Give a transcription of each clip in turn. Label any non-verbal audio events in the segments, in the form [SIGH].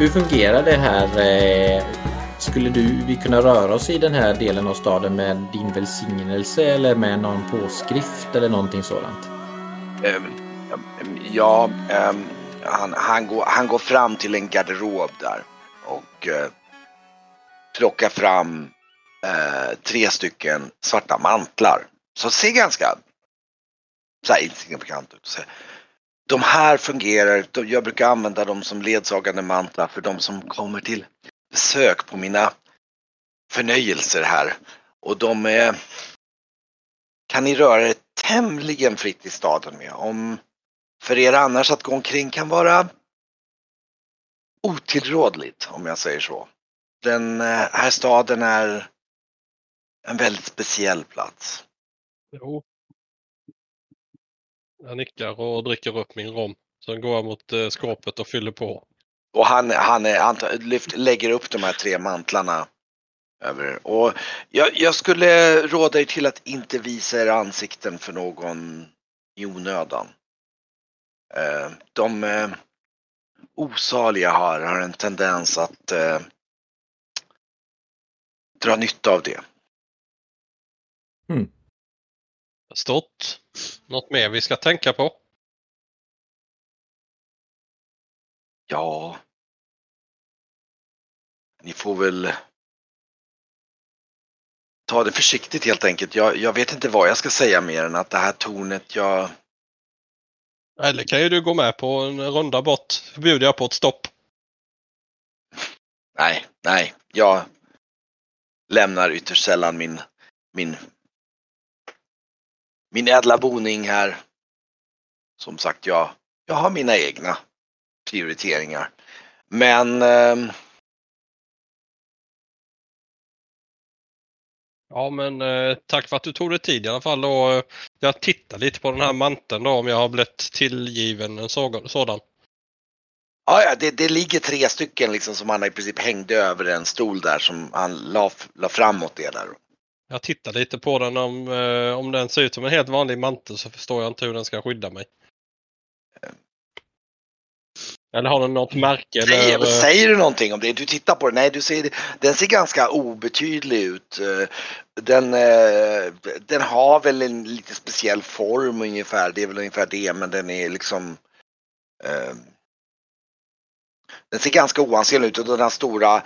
Hur, fungerar det här? Eh, skulle du, vi kunna röra oss i den här delen av staden med din välsignelse eller med någon påskrift eller någonting sådant? Ehm, ja, ehm, han, han, går, han går fram till en garderob där och eh, plockar fram eh, tre stycken svarta mantlar. Som ser ganska så här insignifikant ut. De här fungerar, jag brukar använda dem som ledsagande mantra för de som kommer till besök på mina förnöjelser här. Och de är, kan ni röra er tämligen fritt i staden med. Om för er annars att gå omkring kan vara otillrådligt om jag säger så. Den eh, här staden är en väldigt speciell plats. Jo. Jag nickar och dricker upp min rom. Sen går jag mot eh, skåpet och fyller på. Och han, han, är, han lyft, lägger upp de här tre mantlarna över. Och jag, jag skulle råda er till att inte visa era ansikten för någon i onödan. Eh, de eh, osaliga har, har en tendens att eh, dra nytta av det. Stort. Något mer vi ska tänka på? Ja. Ni får väl ta det försiktigt helt enkelt. Jag, jag vet inte vad jag ska säga mer än att det här tornet, jag, Eller kan ju du gå med på en runda bort. Förbjuder jag på ett stopp. nej, nej, jag lämnar ytterst sällan min, min, min ädla boning här. Som sagt, jag, jag har mina egna prioriteringar. Men ehm, Ja men eh, tack för att du tog dig tid i alla fall. Och, eh, jag tittar lite på den här manteln då om jag har blivit tillgiven en så- sådan. Ja, ja det, det ligger tre stycken liksom som han i princip hängde över en stol där som han la, la framåt det där. Jag tittar lite på den. Om, eh, om den ser ut som en helt vanlig mantel så förstår jag inte hur den ska skydda mig. Eller har den något märke? Säger, Eller, eh, säger du någonting om det? Du tittar på den? Nej, du ser, den ser ganska obetydlig ut. Eh, Den, den har väl en lite speciell form ungefär. Det är väl ungefär det, men den är liksom den ser ganska oansenlig ut och den har stora,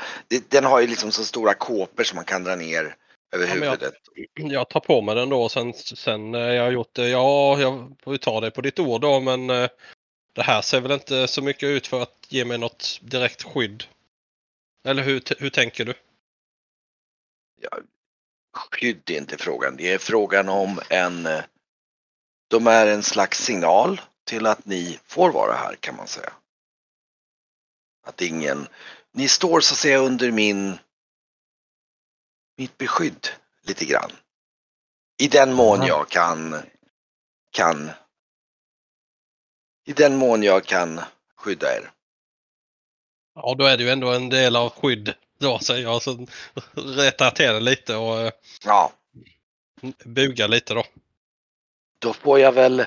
den har ju liksom så stora kåpor som man kan dra ner över Ja, men jag- huvudet. [CLEARS THROAT] jag tar på mig den då och sen, sen när jag har gjort det. Ja, jag får ju ta dig på ditt ord då men eh, det här ser väl inte så mycket ut för att ge mig något direkt skydd. Eller hur, hur tänker du? Skydd är inte frågan. Det är frågan om en... eh, De är en slags signal till att ni får vara här kan man säga. Att ingen... Ni står så att säga under min... Mitt beskydd lite grann. I den mån Aha. jag kan... Kan... I den mån jag kan skydda er. Ja, då är det ju ändå en del av skydd då säger jag. Så [LAUGHS] rättar till det lite och eh, Ja, bugar lite då. då får jag väl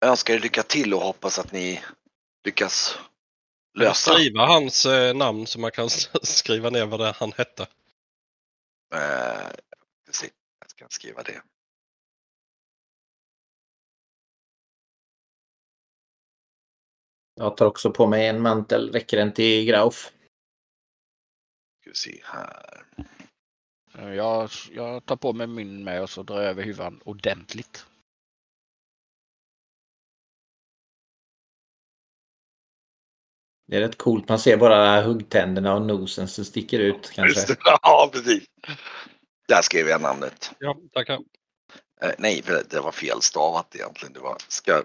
önska er lycka till och hoppas att ni lyckas lösa. Skriva hans eh, namn så man kan [LAUGHS] skriva ner vad det han hette. Eh, ska se, jag ska skriva det. Jag tar också på mig en mantel. Räcker den till Grauf? Ska vi se här. Jag, jag tar på mig min med och så drar jag över huvudet ordentligt. Det är rätt coolt. Man ser bara huggtänderna och nosen som sticker ut Just kanske. det. [LAUGHS] Ja, precis. Där skrev jag namnet. Ja, tackar. Eh, nej, för det var felstavat egentligen. Det var ska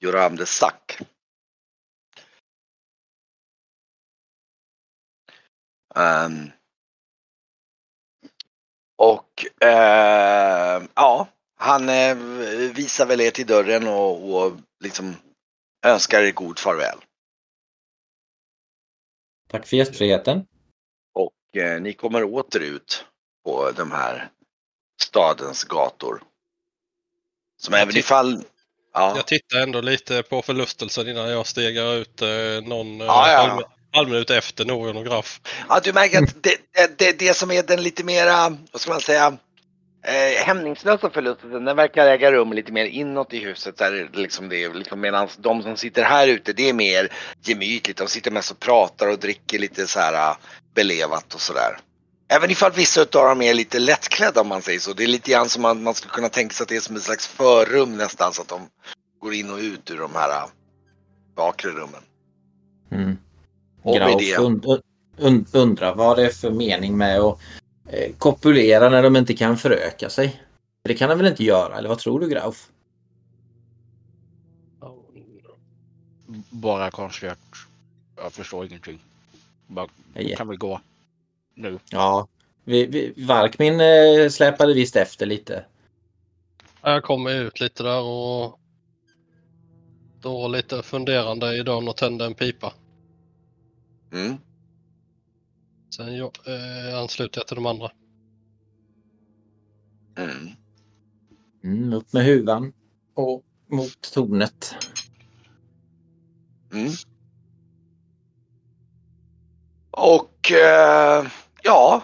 göra om det sack. Ehm. och ehm, ja, han eh, visar väl er till dörren och, och liksom önskar er god farväl. Tack för gästfriheten. Och eh, ni kommer åter ut på de här stadens gator. Som Jag även ifall... Ja. Jag tittar ändå lite på förlustelsen innan jag stegar ut eh, någon eh, Ja, ja. allmän, allmän ut efter någon och graf. Ja, du märker att det, det- det, det som är den lite mera, vad ska man säga, eh, hämningslösa förlusten, den verkar äga rum lite mer inåt i huset. Där liksom det är liksom medan de som sitter här ute, det är mer gemytligt. De sitter mest och pratar och dricker lite så här eh, belevat och sådär. Även ifall vissa av dem är lite lättklädda om man säger så. Det är lite grann som man, man skulle kunna tänka sig att det är som ett slags förrum nästan så att de går in och ut ur de här eh, bakre rummen. Mm. Grauf det- und, und, undrar vad det är för mening med att kopulera när de inte kan föröka sig. Det kan de väl inte göra, eller vad tror du Grauf? Bara konstigt. Jag förstår ingenting. Bara, Ja. kan vi gå nu? Ja, vi, vi, Varkmin eh, släpade visst efter lite. Jag kommer ut lite där och står lite funderande i dörren och tänder en pipa. Mm. Sen jag, eh, ansluter jag till de andra. Mm. Mm, upp med huvan och mot tornet. Mm. Och eh, ja,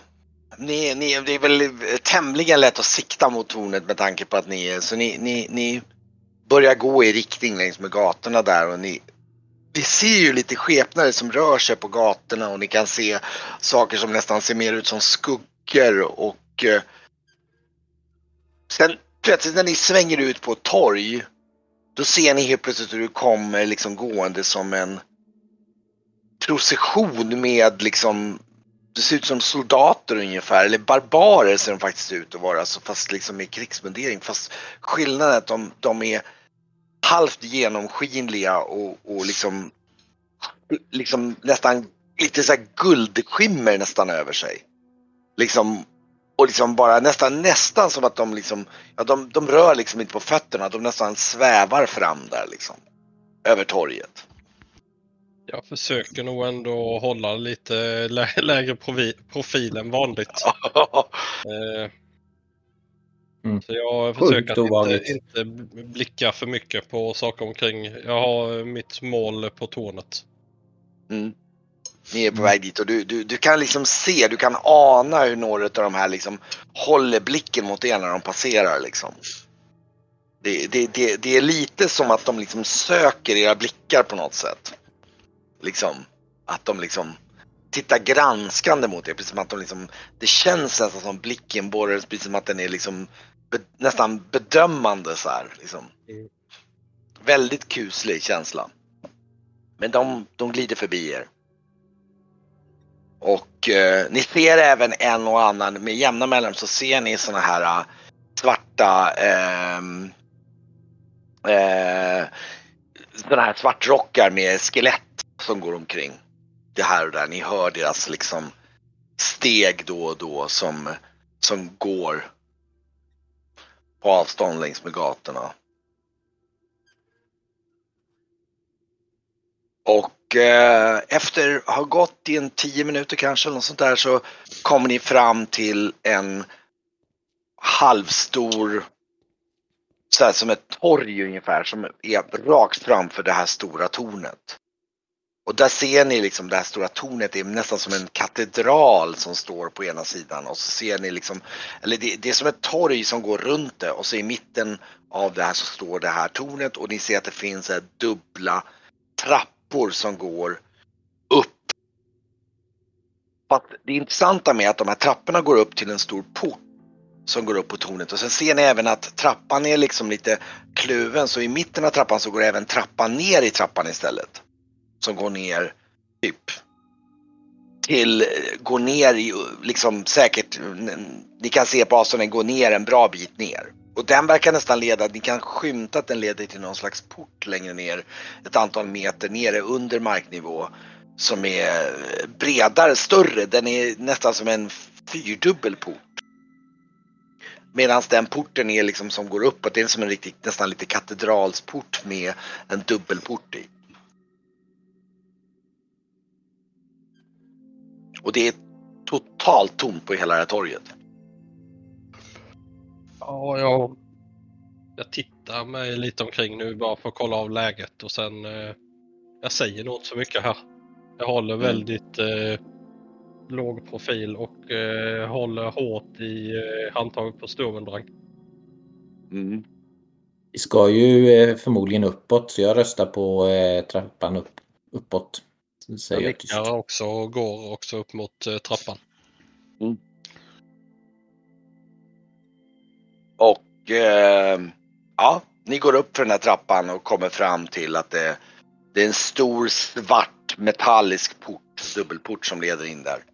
ni, ni, det är väl tämligen lätt att sikta mot tornet med tanke på att ni är, så ni, ni, ni börjar gå i riktning längs med gatorna där och ni, vi ser ju lite skepnader som rör sig på gatorna och ni kan se saker som nästan ser mer ut som skuggor och eh, sen plötsligt när ni svänger ut på ett torg då ser ni helt plötsligt hur du kommer liksom gående som en procession med liksom det ser ut som soldater ungefär, eller barbarer ser de faktiskt ut att vara, så fast liksom med krigsmundering. Fast skillnaden är att de, de är halvt genomskinliga och, och liksom, liksom nästan lite så här guldskimmer nästan över sig. Liksom, och liksom bara nästan, nästan som att de liksom, ja de, de rör liksom inte på fötterna, de nästan svävar fram där liksom. Över torget. Jag försöker nog ändå hålla lite lä lägre provi- profil än vanligt. [LAUGHS] Eh, Mm. Så jag försöker att inte, inte blicka för mycket på saker omkring. Jag har mitt mål på tornet. Mm. Ni är på väg dit och du, du, du kan liksom se, du kan ana hur några av de här liksom håller blicken mot er när de passerar liksom. Det, det, det, det är lite som att de liksom söker era blickar på något sätt. Liksom. Att de liksom tittar granskande mot er, precis som att de liksom, det känns nästan som blicken borrar, precis som att den är liksom be, nästan bedömande så här. Liksom. Väldigt kuslig känsla. Men de, de glider förbi er. Och eh, ni ser även en och annan, med jämna mellanrum så ser ni såna här eh, svarta ehm, eh, såna här svartrockar med skelett som går omkring. Det här och där. Ni hör deras liksom steg då och då som, som går på avstånd längs med gatorna. Och eh, efter att ha gått i en tio minuter kanske eller något sånt där så kommer ni fram till en halvstor, så här som ett torg ungefär som är rakt framför det här stora tornet. Och där ser ni liksom det här stora tornet det är nästan som en katedral som står på ena sidan. Och så ser ni liksom, eller det, det är som ett torg som går runt det. Och så i mitten av det här så står det här tornet. Och ni ser att det finns här dubbla trappor som går upp. Att det intressanta med att de här trapporna går upp till en stor port som går upp på tornet. Och sen ser ni även att trappan är liksom lite kluven. Så i mitten av trappan så går även trappan ner i trappan istället. Som går ner typ till, går ner i liksom säkert, ni kan se på avstånd den går ner en bra bit ner. Och den verkar nästan leda, ni kan skymta att den leder till någon slags port längre ner, ett antal meter nere under marknivå. Som är bredare, större, den är nästan som en fyrdubbel port. Medan den porten är liksom som går uppåt, det är som en riktigt, nästan lite katedralsport med en dubbelport i. Och det är totalt tomt på hela det här torget. Ja, jag, jag tittar mig lite omkring nu bara för att kolla av läget och sen eh, jag säger nog inte så mycket här. Jag håller Mm. väldigt eh, låg profil och eh, håller hårt i eh, handtaget på Sturmendrang. Mm. Vi ska ju eh, förmodligen uppåt så jag röstar på eh, trappan upp, uppåt. Säger jag nickar också och går också upp mot eh, trappan. Och eh, ja, ni går upp för den här trappan och kommer fram till att det, det är en stor svart metallisk port, dubbelport som leder in där.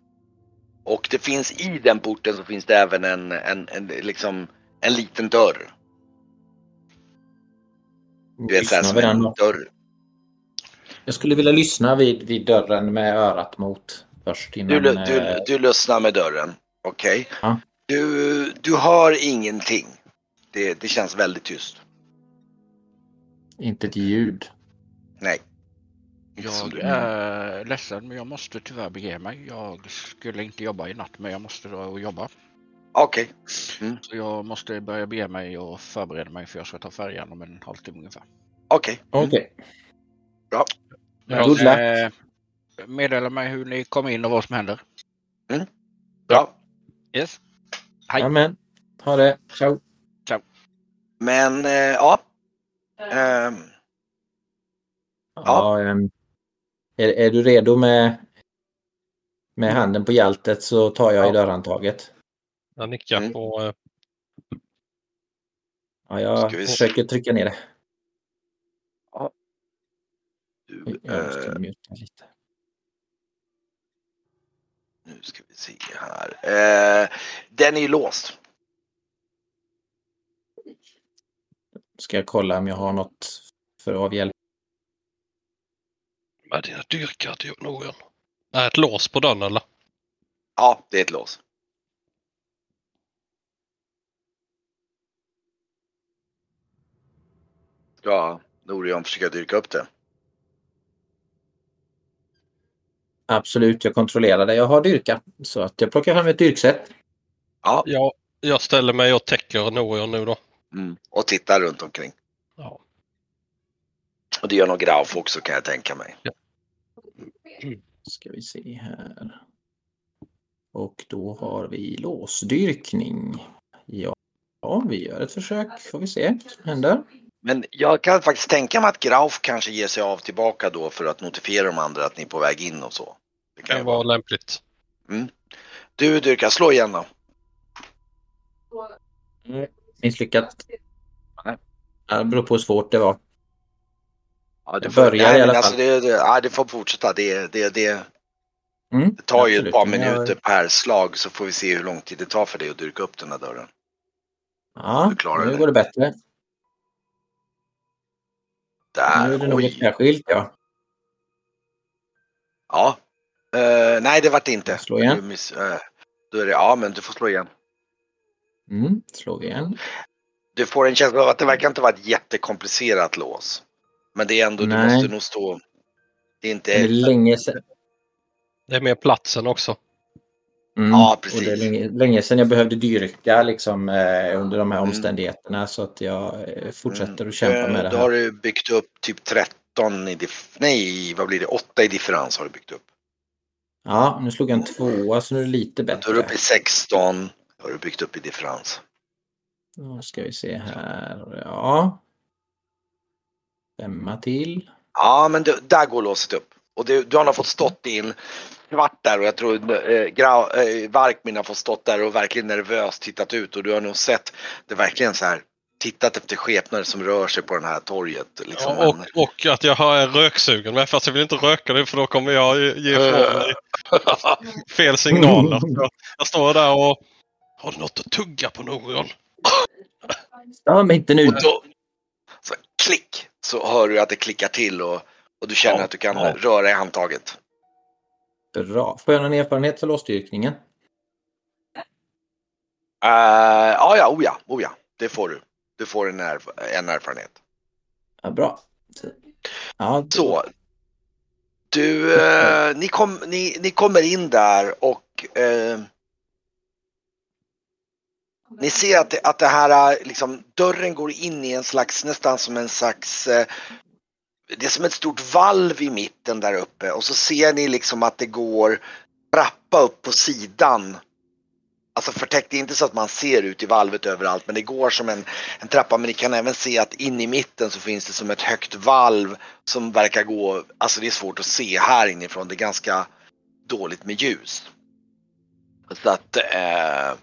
Och det finns i den porten så finns det även en, en, en, liksom, en liten dörr. Du vet såhär som en dörr. Jag skulle vilja lyssna vid, vid dörren med örat mot först innan. Du, du, eh, du lyssnar med dörren. Okej. Ja. Du, du hör ingenting. Det, det känns väldigt tyst. Inte ett ljud. Nej. Jag du- är ledsen men jag måste tyvärr bege mig. Jag skulle inte jobba i natt men jag måste då och jobba. Okej. Så jag måste börja bege mig och förbereda mig för jag ska ta färjan om en halvtimme ungefär. Okej. Okej. Jag, Good luck. Eh, meddela mig hur ni kom in och vad som händer. Bra. Yes. Hej. Amen. Ha det. Ciao. Men eh, ja. Ehm, Ja, ehm, är, är du redo med, med handen på hjältet så tar jag i Ja. dörrhandtaget. jag nickar Mm. på eh, Ja, jag försöker trycka ner det. du, Oj, Jag måste eh, muta lite. nu ska vi se här. Eh, den är ju låst. Ska jag kolla om jag har något för att avhjälpa. med dina dyrkar till någon. Är ett lås på dörren eller? Ja, det är ett lås. Ska Norion försöka dyrka upp det? Absolut, jag kontrollerar det. Jag har dyrka. Så att jag plockar fram ett dyrksätt. Ja. Ja, jag ställer mig och täcker Norion nu då. Mm. Och tittar runt omkring. Ja. Och det gör nog Grauf också kan jag tänka mig. Ska vi se här. Och då har vi låsdyrkning. Ja, ja vi gör ett försök. Får vi se vad som händer. Men jag kan faktiskt tänka mig att Grauf kanske ger sig av tillbaka då för att notifiera de andra att ni är på väg in och så. Det Det kan ju kan vara. lämpligt. Du Dyrka, slå igen då. Misslyckat. Nej. Ja, Det beror på hur svårt det var. Ja, Jag börjar i men alla alltså fall. Det, det, ja, det får fortsätta. Det, det, det, Mm, det tar ju absolut. ett par minuter per slag så får vi se hur lång tid det tar för dig att dyrka upp den här dörren. Ja, nu det. går det bättre. Där, nu är det något särskilt ja. Ja. Eh, nej, det vart det inte. Slå igen. Du miss, eh, då är det, ja, men du får slå igen. Mm, slår vi igen. Du får en känsla av att det verkar inte vara ett jättekomplicerat lås. Men det är ändå, Nej. du måste nog stå... Det är inte... Det är länge sedan. Det är med platsen också. Mm, Ja, Och precis. det är länge, länge sedan jag behövde dyrka liksom, eh, under de här Mm. omständigheterna så att jag eh, fortsätter Mm. att kämpa Eh, med det Då har här. du byggt upp typ 13 i Nej, vad blir det? 8 i differens har du byggt upp. Ja, nu slog jag en tvåa så nu är det lite Då är du bättre. uppe i 16. Då har du byggt upp i differens. Nu ska vi se här. Ja. Femma till. Ja, men du, där går låset upp. Och du, du har nog fått stått in svart där och jag tror eh, Grau, eh, Varkmin har fått stått där och verkligen nervöst tittat ut och du har nog sett det verkligen så här tittat efter skepnader som rör sig på det här torget. Liksom. Ja, och, och att jag har röksugen med fast jag vill inte röka det för då kommer jag ge ge ifrån mig fel signaler. Jag, jag står där och har du något att tugga på Norion? Ja, men inte nu. Och då, så klick, så hör du att det klickar till och, och du känner Ja, att du kan ja. röra i handtaget. Bra. Får jag någon erfarenhet för låsdyrkningen? Uh, ja, ja, oh ja, oh ja, det får du. Du får en, erf- en erfarenhet. Ja, bra. Ja, då- Så. Du, eh, ni, kom, ni, ni kommer in där och eh, Ni ser att det, att det här liksom, dörren går in i en slags, nästan som en slags eh, det är som ett stort valv i mitten där uppe och så ser ni liksom att det går trappa upp på sidan. Alltså förtäckt, det är inte så att man ser ut i valvet överallt men det går som en, en trappa men ni kan även se att in i mitten så finns det som ett högt valv som verkar gå, alltså det är svårt att se här inifrån, det är ganska dåligt med ljus. Så att eh, eh,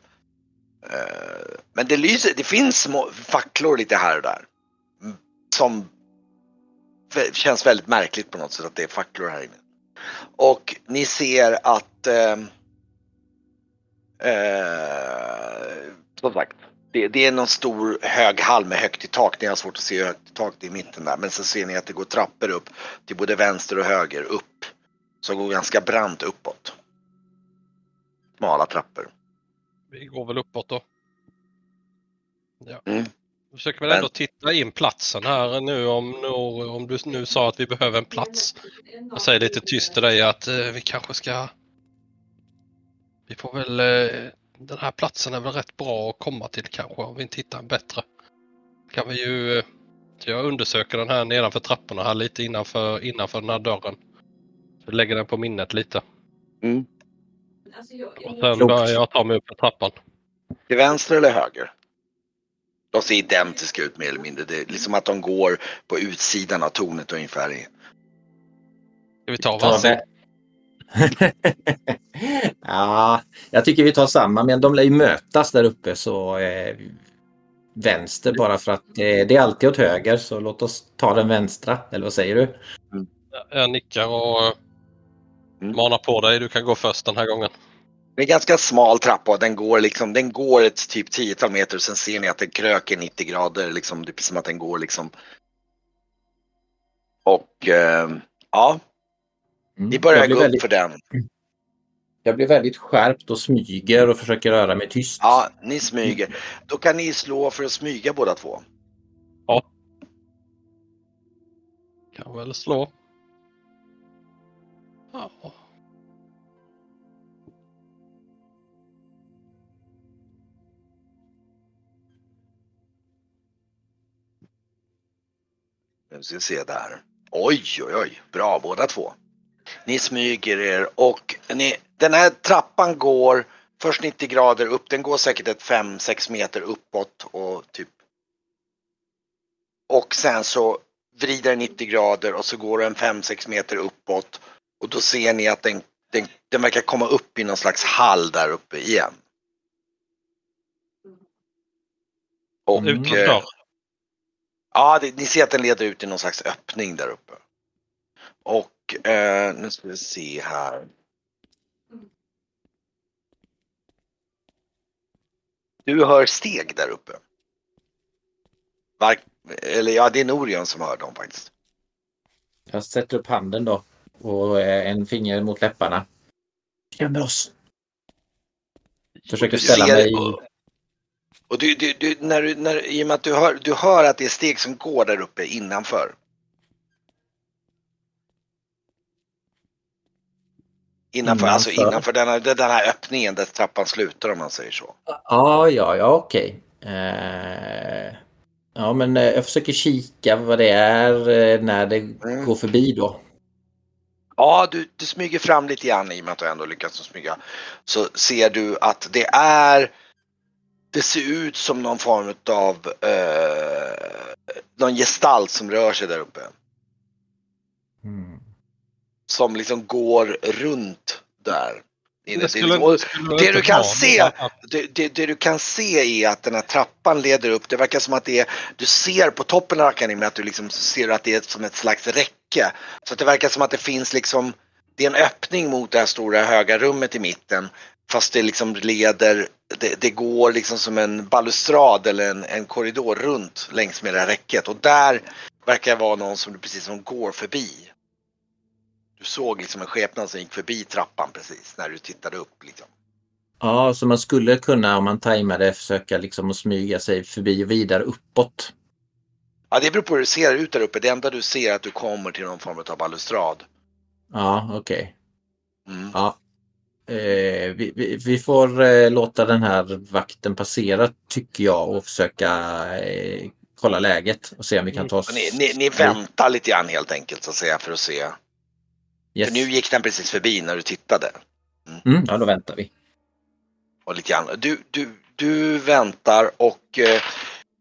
men det lyser, det finns små facklor lite här och där. Mm, som känns väldigt märkligt på något sätt att det är facklor här inne. Och ni ser att eh, eh, som sagt, det, det, är någon stor hög hall med högt i tak. Ni har svårt att se hur högt i tak det är i mitten där. Men så ser ni att det går trappor upp till både vänster och höger upp. Som går ganska brant uppåt. Smala trappor. Vi går väl uppåt då. Ja. Mm. Vi försöker väl ändå titta in platsen här nu om, om du nu sa att vi behöver en plats. Jag säger lite tyst till dig att eh, vi kanske ska... Vi får väl... Eh, den här platsen är väl rätt bra att komma till kanske om vi inte hittar en bättre. Kan vi ju... Eh, jag undersöker den här nedanför trapporna här lite innanför, innanför den här dörren. Så lägger den på minnet lite. Mm. Och sen börjar jag ta mig upp för trappan. Till vänster eller höger? De ser identiska ut mer eller mindre. Det är liksom att de går på utsidan av tornet ungefär. Ska vi ta varsin? [LAUGHS] ja, jag tycker vi tar samma, men de lär ju mötas där uppe så eh, vänster bara för att eh, det är alltid åt höger så låt oss ta den vänstra, eller vad säger du? Mm. Jag nickar och mm. manar på dig. Du kan gå först den här gången. Det är en ganska smal trappa och den går liksom, den går ett typ tiotal meter och sen ser ni att den kröker 90 grader liksom. Det är som att den går liksom. Och eh, ja. Mm. Ni börjar gå väldigt, upp för den. Jag blir väldigt skärpt och smyger och försöker röra mig tyst. Ja, ni smyger. Då kan ni slå för att smyga båda två. Ja. Kan väl slå. Ja. Nu ska vi se där. Oj, oj, oj. Bra båda två. Ni smyger er och ni, den här trappan går först 90 grader upp. Den går säkert ett 5-6 meter uppåt och typ. Och sen så vrider den 90 grader och så går den 5-6 meter uppåt. Och då ser ni att den, den, den verkar komma upp i någon slags hall där uppe igen. Och, mm. Ja, det, ni ser att den leder ut i någon slags öppning där uppe. Och eh, nu ska vi se här. Du hör steg där uppe. Var, eller ja, det är Norion som hör dem faktiskt. Jag sätter upp handen då och eh, en finger mot läpparna. Gömmer oss. Försöker ställa mig i... Och du, du, du, när du, när, i och med att du hör, du hör att det är steg som går där uppe innanför. Innanför, alltså innanför. alltså innanför den här, den här öppningen där trappan slutar om man säger så. Ja, ja, ja, okej. Eh, ja, men eh, jag försöker kika vad det är eh, när det mm. går förbi då. Ja, du, du smyger fram lite grann i och med att du ändå lyckats smyga. Så ser du att det är det ser ut som någon form av eh, någon gestalt som rör sig där uppe. Mm. Som liksom går runt där. Det, skulle, det, skulle det du kan se, det, det, det, du kan se är att den här trappan leder upp. Det verkar som att det är, du ser på toppen av akademin att du liksom ser att det är som ett slags räcke. Så att det verkar som att det finns liksom, det är en öppning mot det här stora höga rummet i mitten. Fast det liksom leder, det, det, går liksom som en balustrad eller en, en korridor runt längs med det här räcket och där verkar vara någon som du precis som går förbi. Du såg liksom en skepnad som gick förbi trappan precis när du tittade upp. Liksom. Ja, så man skulle kunna om man tajmade försöka liksom att smyga sig förbi och vidare uppåt. Ja, det beror på hur du ser ut där uppe. Det enda du ser är att du kommer till någon form av balustrad. Ja, okej. Okay. Mm. Ja, Eh, vi, vi, vi får eh, låta den här vakten passera tycker jag och försöka eh, kolla läget och se om vi kan ta oss... Ni, ni, ni väntar lite grann helt enkelt så att säga för att se. Yes. För nu gick den precis förbi när du tittade. Mm, ja, då väntar vi. Och lite grann. Du, du, du väntar och eh,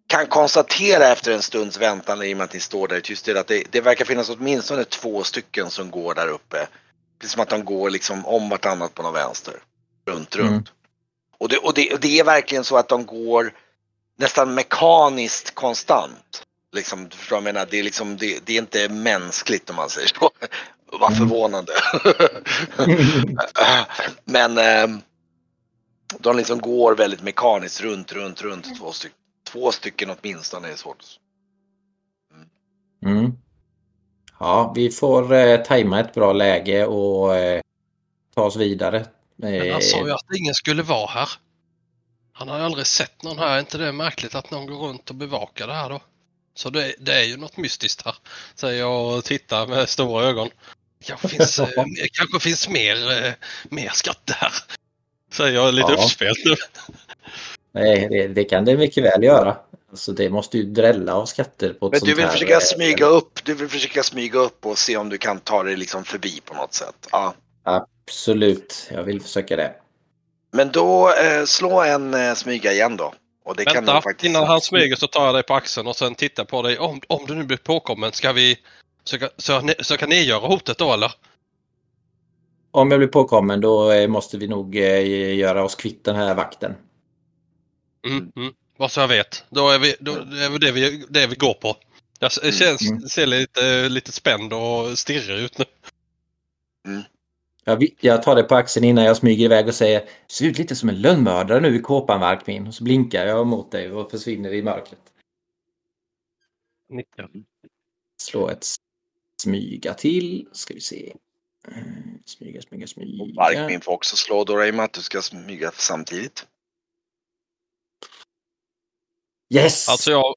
kan konstatera efter en stunds väntan i och med att ni står där i tysthet att det, det verkar finnas åtminstone två stycken som går där uppe. Precis som att de går liksom om vartannat på någon vänster. Runt, runt. Mm. Och, det, och, det, och det är verkligen så att de går nästan mekaniskt konstant. Liksom, du förstår jag menar? Det är, liksom, det, det är inte mänskligt om man säger så. [LAUGHS] Vad Mm. förvånande. [LAUGHS] Men ehm, de liksom går väldigt mekaniskt runt, runt, runt. Två, styck, två stycken åtminstone är svårt. Mm. Ja, vi får eh, tajma ett bra läge och eh, ta oss vidare. Men Eh, han sa ju att ingen skulle vara här. Han har ju aldrig sett någon här. Är inte det märkligt att någon går runt och bevakar det här då? Så det, det är ju något mystiskt här. Säger jag och tittar med stora ögon. Kanske [LAUGHS] finns, eh, kanske finns mer, eh, mer skatter här. Säger jag lite Ja. uppspelt nu. Nej, det, det kan det mycket väl göra. Alltså det måste ju drälla av skatter på ett Men sånt du vill här, försöka eh, smyga upp, du vill försöka smyga upp och se om du kan ta dig liksom förbi på något sätt. Ja. Absolut, jag vill försöka det. Men då eh, slå en eh, smyga igen då. Och det kan Vänta, nog faktiskt... innan han smyger så tar jag dig på axeln och sen tittar på dig. Om, om du nu blir påkommen, ska vi söka, söka, söka nedgöra hotet då eller? Om jag blir påkommen då eh, måste vi nog eh, göra oss kvitt den här vakten. Mm, mm. Vad så jag vet. Då är vi, då är vi det, vi, det vi går på. Jag s- känns, mm. ser lite, lite spänd och stirrig ut nu. Jag, vi- jag tar det på axeln innan jag smyger iväg och säger Ser ut lite som en lönnmördare nu i kåpan Varkmin. Och så blinkar jag mot dig och försvinner i mörkret. Nickar. Slå ett smyga till. Ska vi se. Mm, Smyga, smyga, smyga. Varkmin får också slå då i och med att du ska smyga samtidigt. Yes! Alltså jag,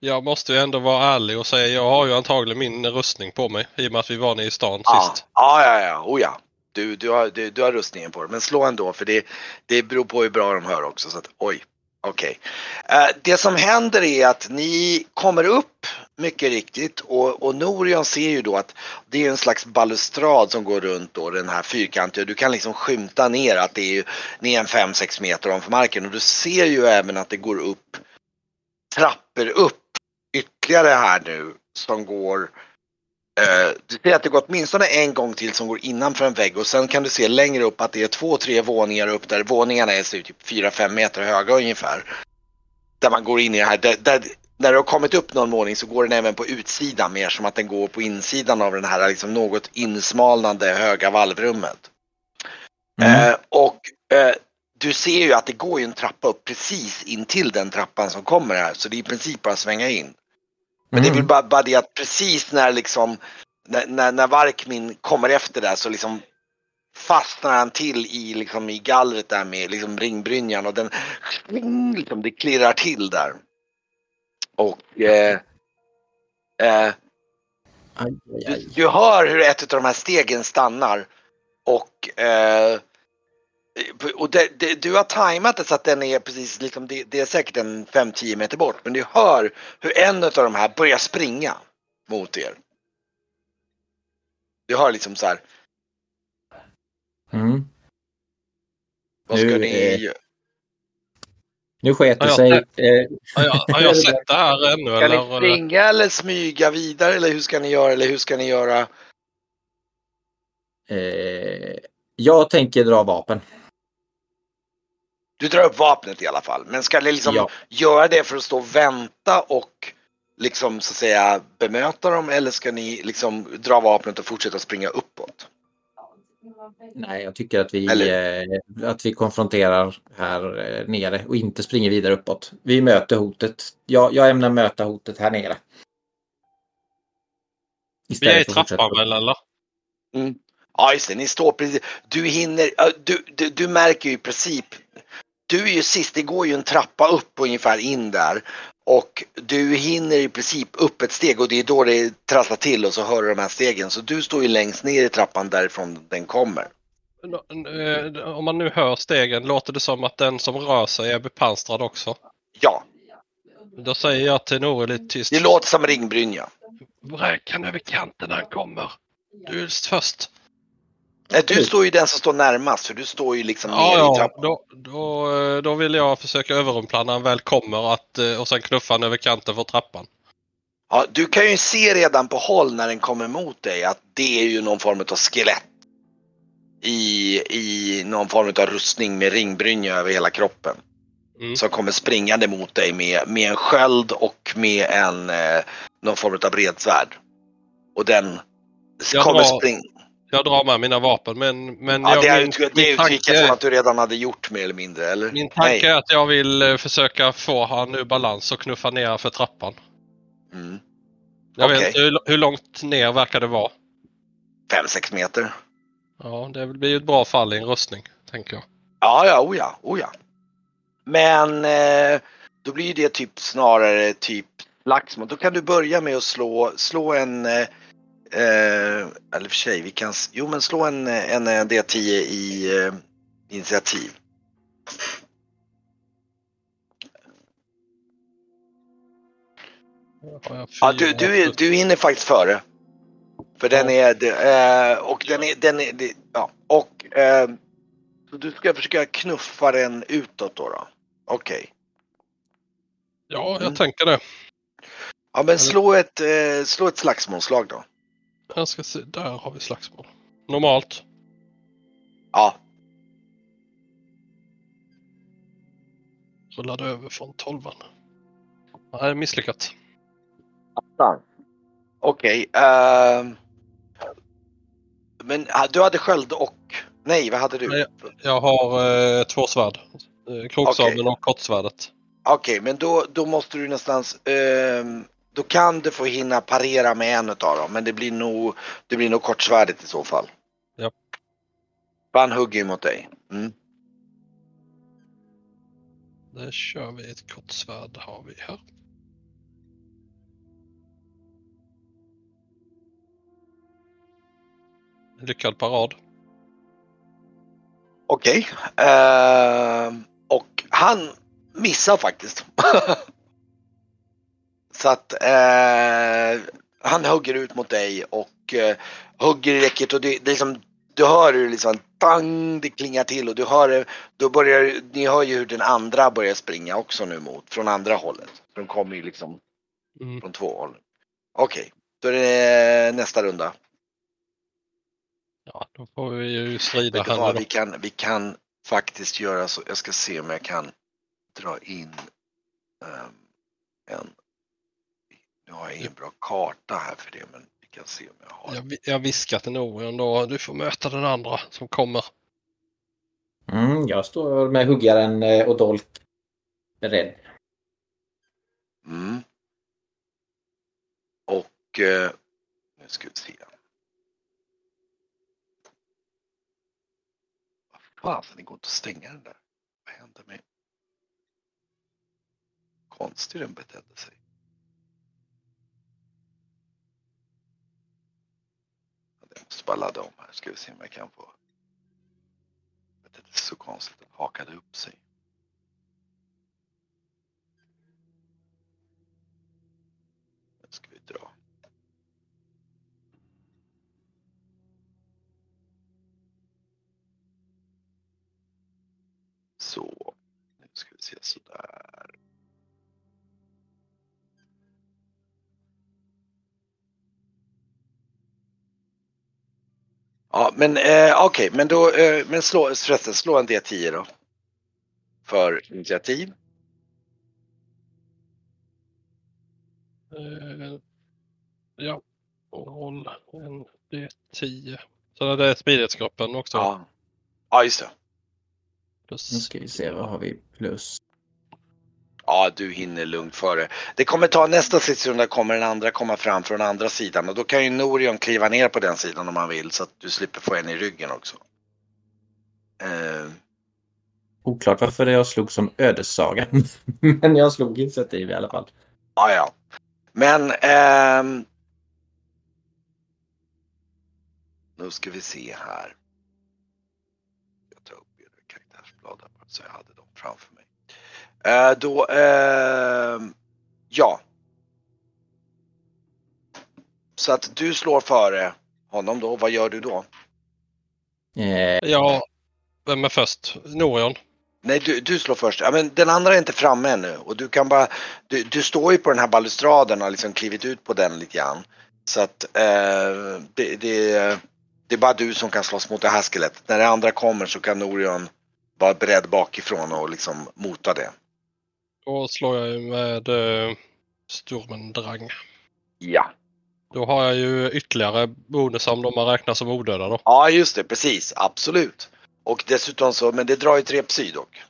jag måste ju ändå vara ärlig och säga jag har ju antagligen min rustning på mig i och med att vi var nere i stan Ja, sist. ja, ja, ja. Oh, ja. Du, du, har, du, du har rustningen på dig. Men slå ändå för det, det beror på hur bra de hör också. Så att, oj, okej. Eh, det som händer är att ni kommer upp mycket riktigt och, och Norian ser ju då att det är en slags balustrad som går runt då den här fyrkantiga. Du kan liksom skymta ner att det är ju, ni är en 5-6 meter ovanför marken och du ser ju även att det går upp trappor upp ytterligare här nu som går eh, du ser att det går åtminstone en gång till som går innanför en vägg och sen kan du se längre upp att det är två, tre våningar upp där våningarna är typ fyra, fem meter höga ungefär. Där man går in i det här. Där, där, när du har kommit upp någon våning så går den även på utsidan mer som att den går på insidan av den här liksom något insmalnande höga valvrummet. Mm. Eh, och eh, du ser ju att det går ju en trappa upp precis intill den trappan som kommer här så det är i princip bara att svänga in. Men det är Mm. väl bara, bara det att precis när liksom när, när, när Varkmin kommer efter där så liksom fastnar han till i, liksom, i gallret där med liksom ringbrynjan och den liksom, det klirrar till där. Och eh, eh, Aj, aj, du, aj. du hör hur ett av de här stegen stannar och eh, och det, det, du har tajmat det så att den är precis liksom, det, det är säkert en 5-10 meter bort men du hör hur en av de här börjar springa mot er. Du hör liksom så här, Mm. vad ska Nu, ni eh, göra? Nu sket det sig. Eh, Har jag, har jag sett det här ännu Ska ni springa eller smyga vidare eller hur ska ni göra eller hur ska ni göra? eh, jag tänker dra vapen. Du drar upp vapnet i alla fall men ska ni liksom Ja. göra det för att stå och vänta och liksom så att säga bemöta dem eller ska ni liksom dra vapnet och fortsätta springa uppåt? Nej, jag tycker att vi, eh, att vi konfronterar här eh, nere och inte springer vidare uppåt. Vi möter hotet. Jag, jag ämnar möta hotet här nere. Vi är i trappan väl eller? Ja just det, ni står precis. Du hinner, du, du, du märker ju i princip. Du är ju sist, det går ju en trappa upp ungefär in där. Och du hinner i princip upp ett steg och det är då det trasslar till och så hör du de här stegen. Så du står ju längst ner i trappan därifrån den kommer. eh, om man nu hör stegen, låter det som att den som rör sig är bepansrad också? Ja, Då säger jag till Nore lite tyst. det låter som ringbrynja. Vräk han över kanten när han kommer. Du är först. Nej, du står ju den som står närmast för du står ju liksom Ja, ner i trappan. då, då, eh, då vill jag försöka överrumpla när han väl kommer att, eh, och sen knuffa han över kanten för trappan. Ja, du kan ju se redan på håll när den kommer mot dig att det är ju någon form av skelett. I, i någon form av rustning med ringbrynja över hela kroppen. Mm. Som kommer springande mot dig med, med en sköld och med en eh, någon form av bredsvärd. Och den Jag kommer drar- springa. Jag drar med mina vapen men, men Ja, jag, det, är, min, utg- det min, utgick jag tanke, från att du redan hade gjort mer eller mindre, eller? min tanke Nej. är att jag vill eh, försöka få han ur balans och knuffa ner för trappan. Mm. Jag Okej. vet inte hur, hur långt ner verkar det vara. Fem, sex meter. Ja, det blir ju ett bra fall i en rustning, tänker jag. Ja, ja, oh ja, oh ja. Men eh, då blir det typ snarare typ slagsmål. Då kan du börja med att slå, slå en, eh, eh, eller för sig, vi kan, jo men slå en, en, en D10 i eh, initiativ. Ja, du, du, är- du hinner faktiskt före. För den är, det, eh, och den är, den är, ja, och eh, så du ska försöka knuffa den utåt då. då. Okej. Ja, jag Mm. tänker det. Ja men slå ett, eh, slå ett slagsmålslag då. Jag ska se, där har vi slagsmål. Normalt. Ja, Rullade över från tolvan. Nej, misslyckat. okej. ehm. men du hade sköld och, nej vad hade du? Nej. Jag har eh, två svärd. Eh, Kroksabeln Okej. och kortsvärdet. Okej, men då, då måste du någonstans, ehm, då kan du få hinna parera med en utav dem, men det blir nog, det blir nog kortsvärdet i så fall. Ja. För han hugger ju mot dig. Mm. Där kör vi ett kortsvärd har vi här. Lyckad parad. Okej. ehm, och han missar faktiskt. [LAUGHS] Så att eh, han hugger ut mot dig och eh, hugger i räcket och det, det är liksom, du hör hur liksom bang, det klingar till och du hör då börjar, ni hör ju hur den andra börjar springa också nu mot, från andra hållet. De kommer ju liksom Mm. från två håll. Okej, då är det nästa runda. Ja, då får vi ju strida här vad, vi kan, vi kan faktiskt göra så. Jag ska se om jag kan dra in ehm, en. Nu har jag ingen bra karta här för det, men vi kan se om jag har. Jag, jag viskar till Norion då. Du får möta den andra som kommer. Mm, jag står med huggaren eh, och dolk beredd. Mm. Och eh, nu ska vi se. Vad fasen, det går inte att stänga den där. Vad hände med? Konstigt den betedde sig. Bara ladda om här. Ska vi se om jag kan få. Det är så konstigt. Den hakade upp sig. Nu ska vi dra. Så, nu ska vi se sådär. Ja, men eh, okej, men då, eh, men slå, förresten, slå en D10 då. För initiativ. Eh, ja, roll en D10. Så det är smidighetsgruppen också. Ja. Ja, just det. Plus, Nu ska vi se, vad har vi plus? Ja, du hinner lugnt före. Det kommer ta nästa stridsrunda kommer den andra komma fram från andra sidan och då kan ju Norion kliva ner på den sidan om han vill så att du slipper få en i ryggen också. Eh, Oklart varför jag slog som ödessaga. [LAUGHS] Men jag slog initiativ i alla fall. ja, ja. Men ehm, nu ska vi se här. Så jag hade dem framför mig. Eh, då, eh, ja. Så att du slår före honom då. Vad gör du då? Eh, Ja, vem är först? Norion? Nej, du, du slår först. Ja, men den andra är inte framme ännu och du kan bara, du, du står ju på den här balustraden och har liksom klivit ut på den lite grann. Så att eh, det, det, det är bara du som kan slåss mot det här skelettet. När det andra kommer så kan Orion vara beredd bakifrån och liksom mota det. Då slår jag ju med uh, Sturmendrang. Ja. Då har jag ju ytterligare bonus om de man räknar som odöda då. Ja, just det, precis, absolut. Och dessutom så, men det drar ju tre psy dock.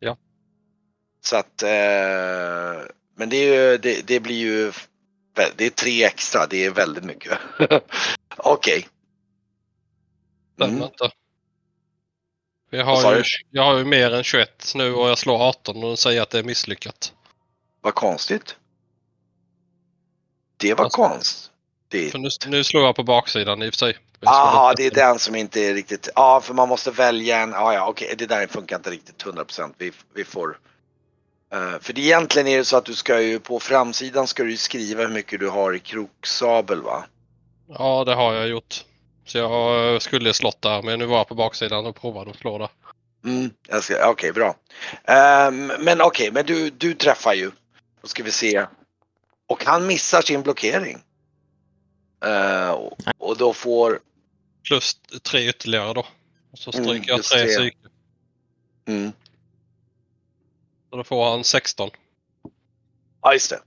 Ja. Så att, eh, men det, är ju, det, det blir ju, det är tre extra, det är väldigt mycket. [LAUGHS] Okej. Stämmer Mm. inte. Jag har, ju, jag har ju mer än 21 nu och jag slår 18 och de säger att det är misslyckat. Vad konstigt. Det var Alltså, konst. Det, För nu, nu slår jag på baksidan i och för sig. Jag slår Aha, lite- det är den som inte är riktigt, ja för man måste välja en, ja ja okej det där funkar inte riktigt 100% vi, vi får eh, För det egentligen är det så att du ska ju på framsidan ska du skriva hur mycket du har i kroksabel va? Ja, det har jag gjort. Så jag skulle slått där, men nu var jag på baksidan och provade att slå där. Mm, jag okej bra. Ehm, men okej, men du, du träffar ju. Då ska vi se. Och han missar sin blockering. Eh, och, och då får, Plus tre ytterligare då. Och så Mm, stryker jag just tre psyke. mm, Så då får han 16. Ja, just det.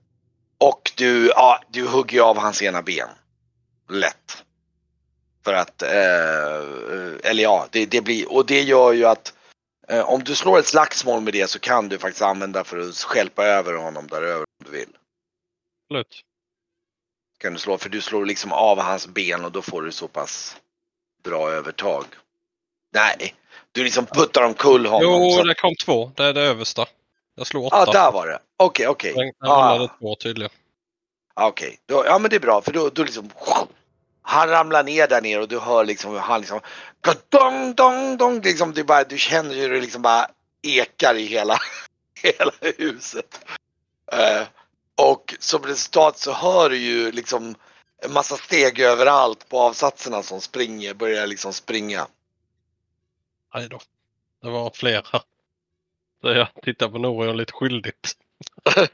Och du, ja, du hugger av hans ena ben. Lätt. För att, eh, eller ja, det, det blir, och det gör ju att eh, om du slår ett slagsmål med det så kan du faktiskt använda för att skälpa över honom där över om du vill. Absolut. Kan du slå, för du slår liksom av hans ben och då får du så pass bra övertag. Nej, du liksom puttar omkull honom. Jo, så, det kom två. Det är det översta. Jag slår ja, åtta. där var det. Okej, okej. Den den Ah. rullade två tydligen. Okej, Då- ja men det är bra för då, då liksom han ramlar ner där nere och du hör liksom hur han liksom dong, dong, dong, liksom det bara, du känner hur det liksom bara ekar i hela, [LAUGHS] hela huset. Eh, och som resultat så hör du ju liksom en massa steg överallt på avsatserna som springer, börjar liksom springa. Nej då. Det var flera. Så jag tittar på Norion lite skyldigt. [LAUGHS]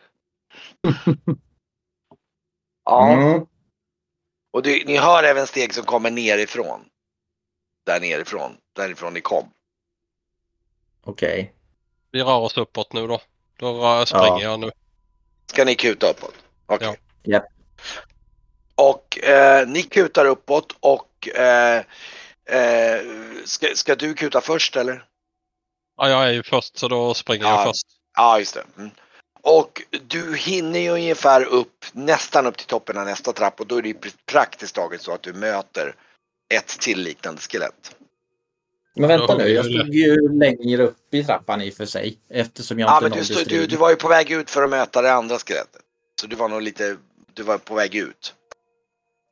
Ja. mm. Och du, ni hör även steg som kommer nerifrån. Där nerifrån, därifrån ni kom. Okej. Vi rör oss uppåt nu då. Då springer jag nu. Ska ni kuta uppåt? Okej. Ja. Japp. Och eh, ni kutar uppåt och eh, eh, ska, ska du kuta först eller? Ja, jag är ju först så då springer Ja. jag först. Ja, just det. Mm. Och du hinner ju ungefär upp, nästan upp till toppen av nästa trapp och då är det ju pr- praktiskt taget så att du möter ett till liknande skelett. Men vänta nu, jag stod ju längre upp i trappan i och för sig. Eftersom jag Ja, inte men du, stod, du, du var ju på väg ut för att möta det andra skelettet. Så du var nog lite, du var på väg ut.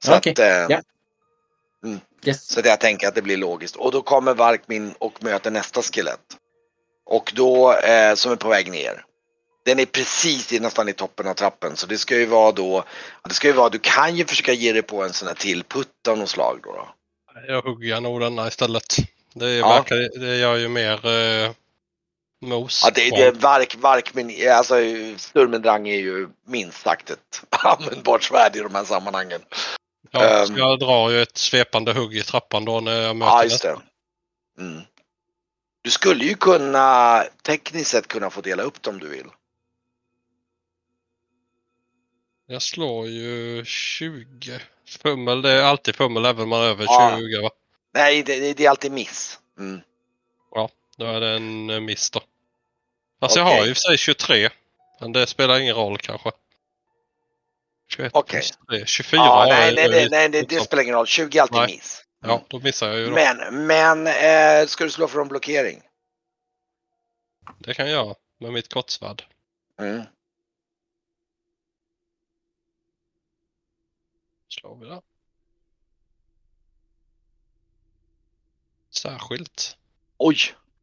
Så Okej, att, eh, ja. Yes. Så det jag tänker att det blir logiskt. Och då kommer Varkmin och möter nästa skelett. Och då, eh, som är på väg ner. Den är precis i, nästan i toppen av trappen. Så det ska ju vara då, det ska ju vara, du kan ju försöka ge dig på en sån här till putt av något slag då. då. Jag hugger nog denna istället. Det, är, Ja. verkar, det gör ju mer eh, mos. Ja, det, det är Vark, Varkmin, alltså Sturmendrang är ju minst sagt ett [LAUGHS] användbart svärd i de här sammanhangen. ja, ehm. jag drar ju ett svepande hugg i trappan då när jag möter Ja, just det. Mm. Du skulle ju kunna, tekniskt sett kunna få dela upp dem om du vill. Jag slår ju 20. Fummel, det är alltid fummel även om man är över Ja. 20 va? Nej, det, det, är alltid miss. Mm. Då är det en eh, miss då. Fast jag Okej. har ju för sig 23. Men det spelar ingen roll kanske. 21 Okej. plus 3. 24 Ja, nej, jag nej, nej, nej det, det spelar ingen roll. 20 är alltid Nej. miss. Ja, då missar jag ju då. Men, men eh, ska du slå för en blockering? Det kan jag med mitt kortsvärd. Mm. Slår vi där. Särskilt. Oj,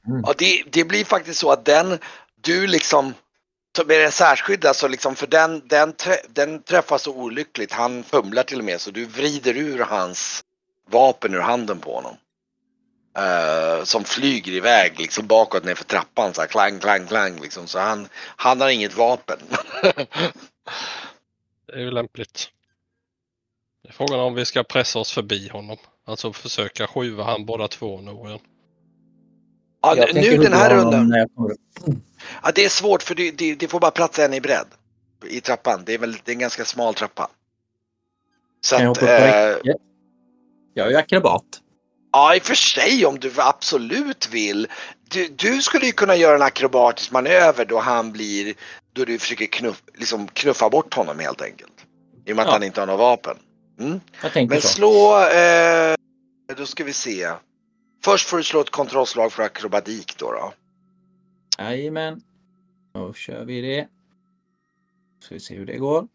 Mm. Ja, det, det blir faktiskt så att den, du liksom, med den särskydda så liksom, för den, den, trä, den träffar så olyckligt, han fumlar till och med så du vrider ur hans vapen ur handen på honom. Eh, som flyger iväg liksom bakåt ner för trappan så här klang, klang, klang liksom. Så han, han har inget vapen. [LAUGHS] Det är ju lämpligt. Det är frågan om vi ska pressa oss förbi honom. Alltså försöka skjuva han båda två nu igen. ja, Jag nu den här rundan. Ja, det är svårt för det, det, det får bara plats en i bredd. I trappan. Det är väl det är en ganska smal trappa. Så Kan jag att, hoppa upp på eh? Jag är ju akrobat. ja, i och för sig om du absolut vill. Du, du skulle ju kunna göra en akrobatisk manöver då han blir, då du försöker knuff, liksom knuffa bort honom helt enkelt. I och med att Ja. han inte har något vapen. Mm. Jag tänker Men så. slå, eh, då ska vi se. Först får du slå ett kontrollslag för akrobatik då. då. Jajamän. Då kör vi det. Ska vi se hur det går.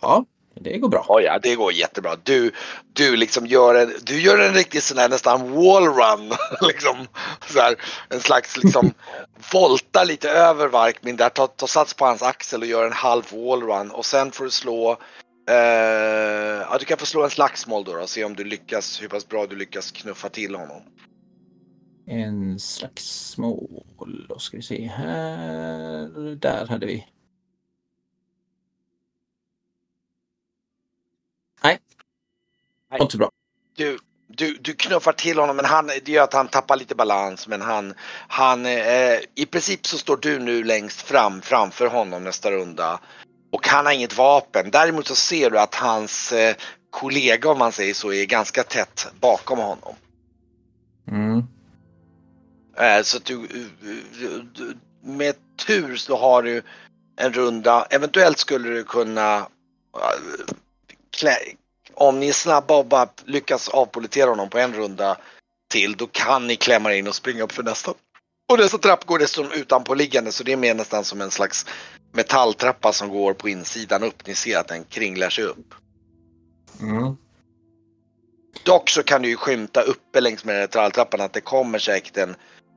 Ja, det går bra. Oh ja, det går jättebra. Du, du liksom gör en, du gör en riktig sån här nästan wallrun. [LAUGHS] liksom, så här, en slags liksom [LAUGHS] volta lite över Varkmin där, tar, tar sats på hans axel och gör en halv wallrun och sen får du slå eh, ja, du kan få slå en slagsmål då, då och se om du lyckas, hur pass bra du lyckas knuffa till honom. En slagsmål. Då ska vi se här. Där hade vi. Nej. Nej. Inte bra. Du, du, du knuffar till honom men han, det gör att han tappar lite balans men han, han eh, i princip så står du nu längst fram framför honom nästa runda och han har inget vapen. Däremot så ser du att hans eh, kollega om man säger så är ganska tätt bakom honom. Mm. Eh, så att du, du, du, med tur så har du en runda, eventuellt skulle du kunna eh, klä, om ni är snabba och bara lyckas avpolitera honom på en runda till, då kan ni klämma in och springa upp för nästa. Och nästa trapp går dessutom utanpåliggande så det är mer nästan som en slags metalltrappa som går på insidan upp. Ni ser att den kringlar sig upp. Mm. Dock så kan du ju skymta uppe längs med metalltrappan att det kommer säkert en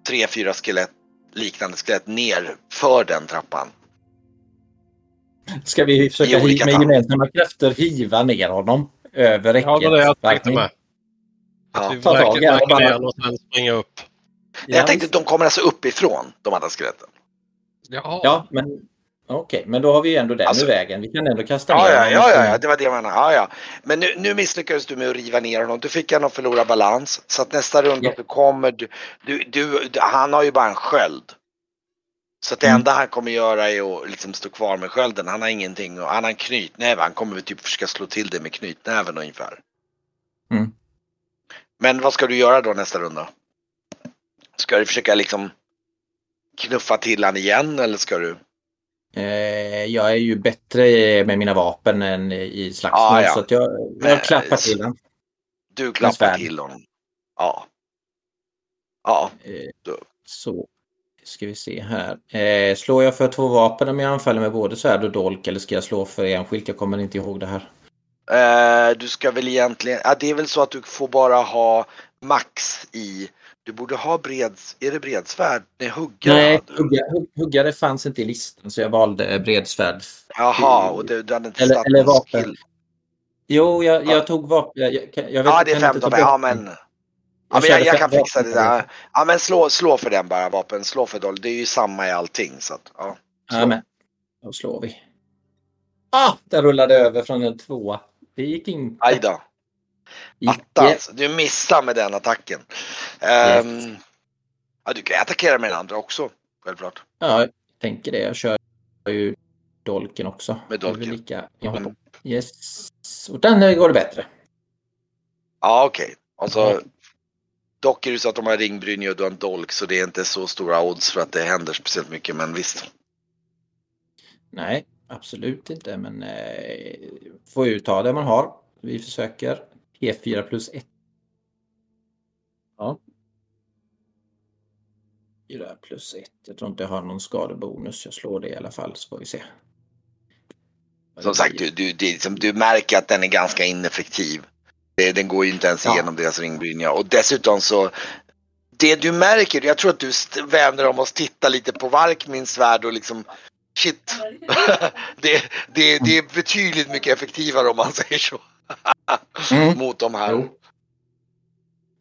tre, fyra skelett, liknande skelett ner för den trappan. Ska vi försöka med gemensamma krafter hiva ner honom över räcket? Ja, det var det jag tänkte med. Ja. Vi Ta tag i han och sen springa upp. Ja, Jag tänkte att de kommer alltså uppifrån, de andra skeletten. Ja, Ja, men okej, men då har vi ju ändå den Alltså- i vägen. Vi kan ändå kasta Ja, ner ja, honom. ja, ja, ja, det var det jag menade. Ja, ja. Men nu, nu misslyckades du med att riva ner honom. Du fick han att förlora balans. Så att nästa runda Ja. du kommer, du, du, du, han har ju bara en sköld. Så att det Mm. enda han kommer göra är att liksom stå kvar med skölden. Han har ingenting och han har en knytnäve. Han kommer väl typ försöka slå till det med knytnäven ungefär. Mm. Men vad ska du göra då nästa runda? Ska du försöka liksom knuffa till han igen eller ska du? Eh, jag är ju bättre med mina vapen än i slagsmål Ja, ja. så att jag, jag klappar till honom. Du klappar till honom. Ja. Ja. Eh, så ska vi se här. Eh, slår jag för två vapen om jag anfaller med både svärd och dolk eller ska jag slå för enskilt? Jag kommer inte ihåg det här. Eh, du ska väl egentligen, ja, det är väl så att du får bara ha max i, du borde ha breds, är det bredsvärd? Nej, huggare Nej, hugga, hugg, huggare fanns inte i listan så jag valde bredsvärd. Jaha, och du, du hade inte Eller- eller vapen. skill. Jo, jag, Ja. jag tog vapen. Jag, jag, jag vet, Ja, det är kan inte 15, ta ja men. Ja, men jag, jag kan fixa det där. Ja men slå, slå för den bara vapen, slå för doll. Det är ju samma i allting så att, ja. Ja, men då slår vi. Ah, den rullade över från en tvåa. Det gick inte. Aj då. Atta alltså, du missar med den attacken. Ehm, ja, du kan attackera med den andra också, självklart. Ja, jag tänker det. Jag kör ju dolken också. Med dolken. Lika. Jag Mm. Yes. Och den eh, går det bättre. Ja okej. Alltså, Ja. Dock är det så att de har ringbrynja och du har en dolk så det är inte så stora odds för att det händer speciellt mycket men visst. Nej, absolut inte. Men eh, får ju ta det man har. Vi försöker. P4 plus 1. Ja. 4 plus 1. Jag tror inte jag har någon skadebonus. Jag slår det i alla fall så får vi se. Som sagt, du, du, är liksom, du märker att den är ganska ineffektiv. Det, den går ju inte ens Ja. igenom deras ringbrynja och dessutom så det du märker, jag tror att du vänder om och tittar lite på Varkmins svärd och liksom shit. [LAUGHS] det, det, det är betydligt mycket effektivare om man säger så. Mm. Mot de här. Jo.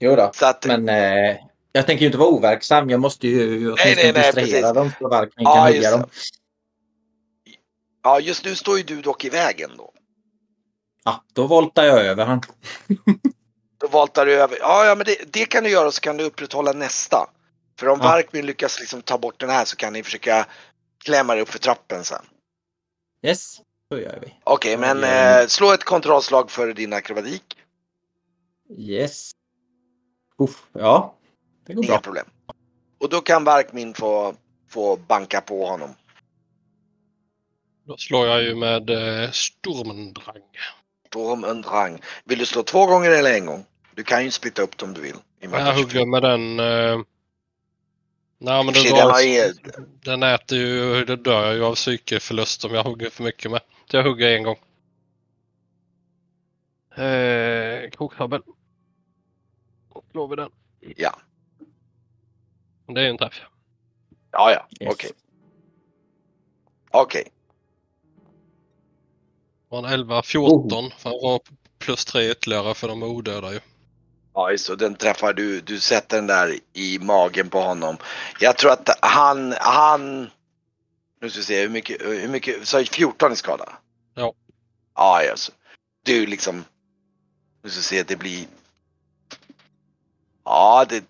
Jo då, Så att, men eh, jag tänker ju inte vara overksam. Jag måste ju åtminstone nej, nej, distrahera precis. dem så Varkmin Ja, kan det. dem. ja, just nu står ju du dock i vägen då. Ja, då voltar jag över han. Då voltar du över. Ja, ja men det, det kan du göra så kan du upprätthålla nästa. För om Ja. Varkmin lyckas liksom ta bort den här så kan ni försöka klämma dig upp för trappen sen. Yes, så gör vi. Okej, men Mm. eh, slå ett kontrollslag för din akrobatik. Yes. Uff, ja, det går Inga bra. problem. Och då kan Varkmin få, få banka på honom. Då slår jag ju med eh, Stormendrang. Storm en rang. Vill du slå två gånger eller en gång? Du kan ju splitta upp det om du vill. I Jag hugger med den... Eh... Nej men den, den har den äter ju... Det dör jag ju av psykeförlust om jag hugger för mycket med. Så jag hugger en gång. Eh, Kokhabel. Då slår vi den. Ja, Det är en träff. ja, ja. Yes. okej. Okej. Var en 11, 14. För han var plus 3 ytterligare för de är odöda ju. Ja, det. Den träffar du. Du sätter den där i magen på honom. Jag tror att han, han... Nu ska vi se hur mycket, hur mycket, sa jag 14 i skada? Ja. Ja, alltså. Du liksom, nu ska vi se, det blir... Ja, det...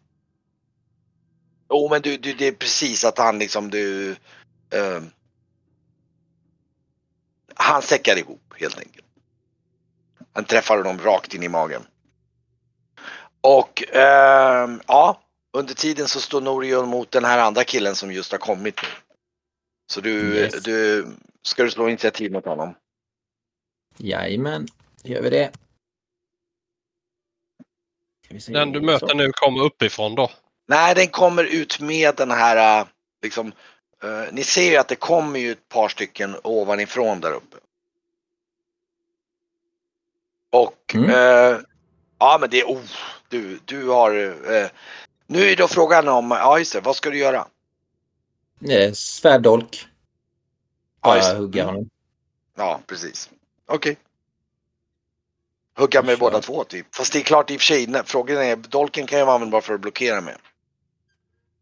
Jo, men du, du, det är precis att han liksom, du... ehm, han säckar ihop helt enkelt. Han träffar honom rakt in i magen. Och ehm, ja, under tiden så står Norion mot den här andra killen som just har kommit nu. Så du, Yes. du ska du slå initiativ mot honom? Jajamän, gör vi det. Vi. Den du möter Så. nu kommer uppifrån då. Nej, den kommer ut med den här, äh, liksom, äh, ni ser ju att det kommer ju ett par stycken ovanifrån där uppe. Och, Mm. äh, ja men det är, oh, du, du har, äh, nu är då frågan om, ja just det, vad ska du göra? Eh, Svärddolk. Ja, just Bara det. hugga Mm. honom. Ja, precis. Okej. Hugga med båda två typ. Fast det är klart i och för sig, frågan är, dolken kan ju vara användbar för att blockera med.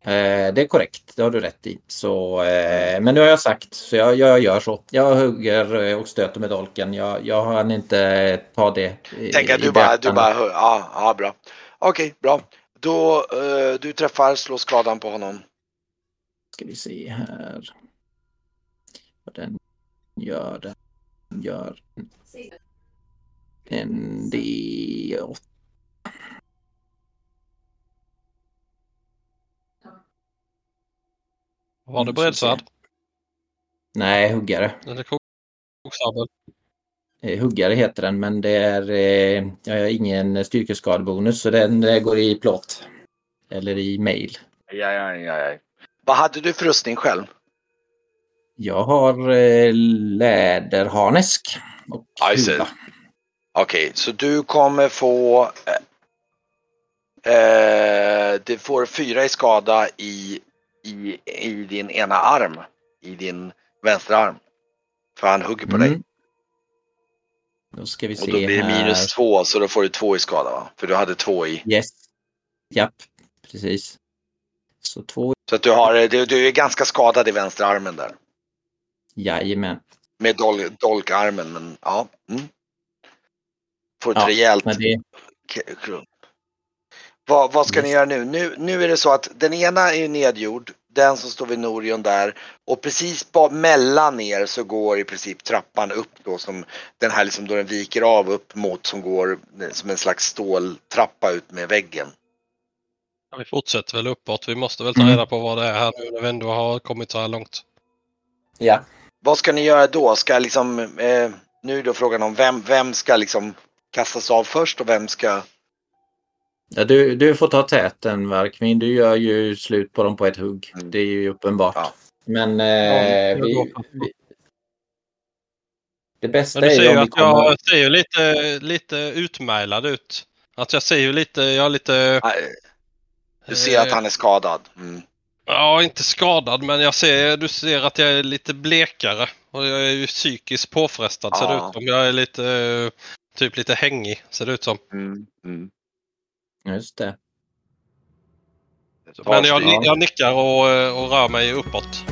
Eh, det är korrekt, det har du rätt i. Så, eh, men nu har jag sagt, så jag, jag gör så. Jag hugger eh, och stöter med dolken. Jag, jag hann inte ta det i, Tänk att du bara, du bara, ja, ja bra. Okej, bra. Då, eh, du träffar, slår skadan på honom. Ska vi se här. Vad den gör. Den gör en D8. Var det breddsvärd? Nej, huggare. Eller koksabel? Eh, Huggare heter den men det är eh, jag har ingen styrkeskadebonus så den eh, går i plåt. Eller i mail. Ja, ja, ja, ja. Vad hade du för rustning själv? Jag har eh, läderharnesk och huva. Okej, så du kommer få eh, eh, Du får fyra i skada i, i, i din ena arm. I din vänstra arm. För han hugger på dig. Mm. Då ska vi se Och då blir det här. minus två så då får du två i skada va? För du hade två i. Yes. Japp, precis. Så två. Så att du, har, du, du är ganska skadad i vänstra armen där. Jajamän. Med dol, dolkarmen men ja. Mm. Får ett Ja, rejält det. Vad, vad ska ni göra nu? nu? Nu är det så att den ena är nedgjord. Den som står vid Norion där. Och precis mellan er så går i princip trappan upp då som den här liksom då den viker av upp mot som går som en slags ståltrappa ut med väggen. Ja, vi fortsätter väl uppåt. Vi måste väl ta Mm. reda på vad det är här nu när vi ändå har kommit så här långt. ja. Vad ska ni göra då? Ska liksom, eh, nu är då frågan om vem, vem ska liksom kastas av först och vem ska... Ja, du, du får ta täten Varkmin. Du gör ju slut på dem på ett hugg. Mm. Det är ju uppenbart. Ja. Men eh, jag vi, vi, det bästa Men du är ser ju ju att kommer... jag ser ju lite, lite utmärglad ut. Att jag ser ju lite, jag har lite Nej, Du ser att han är skadad. Mm. Ja, inte skadad men jag ser, du ser att jag är lite blekare. Och jag är ju psykiskt påfrestad ser det Ja. ut som. Jag är lite, typ lite hängig ser det ut som. Mm. Mm. Just det. Men jag, jag nickar och, och rör mig uppåt.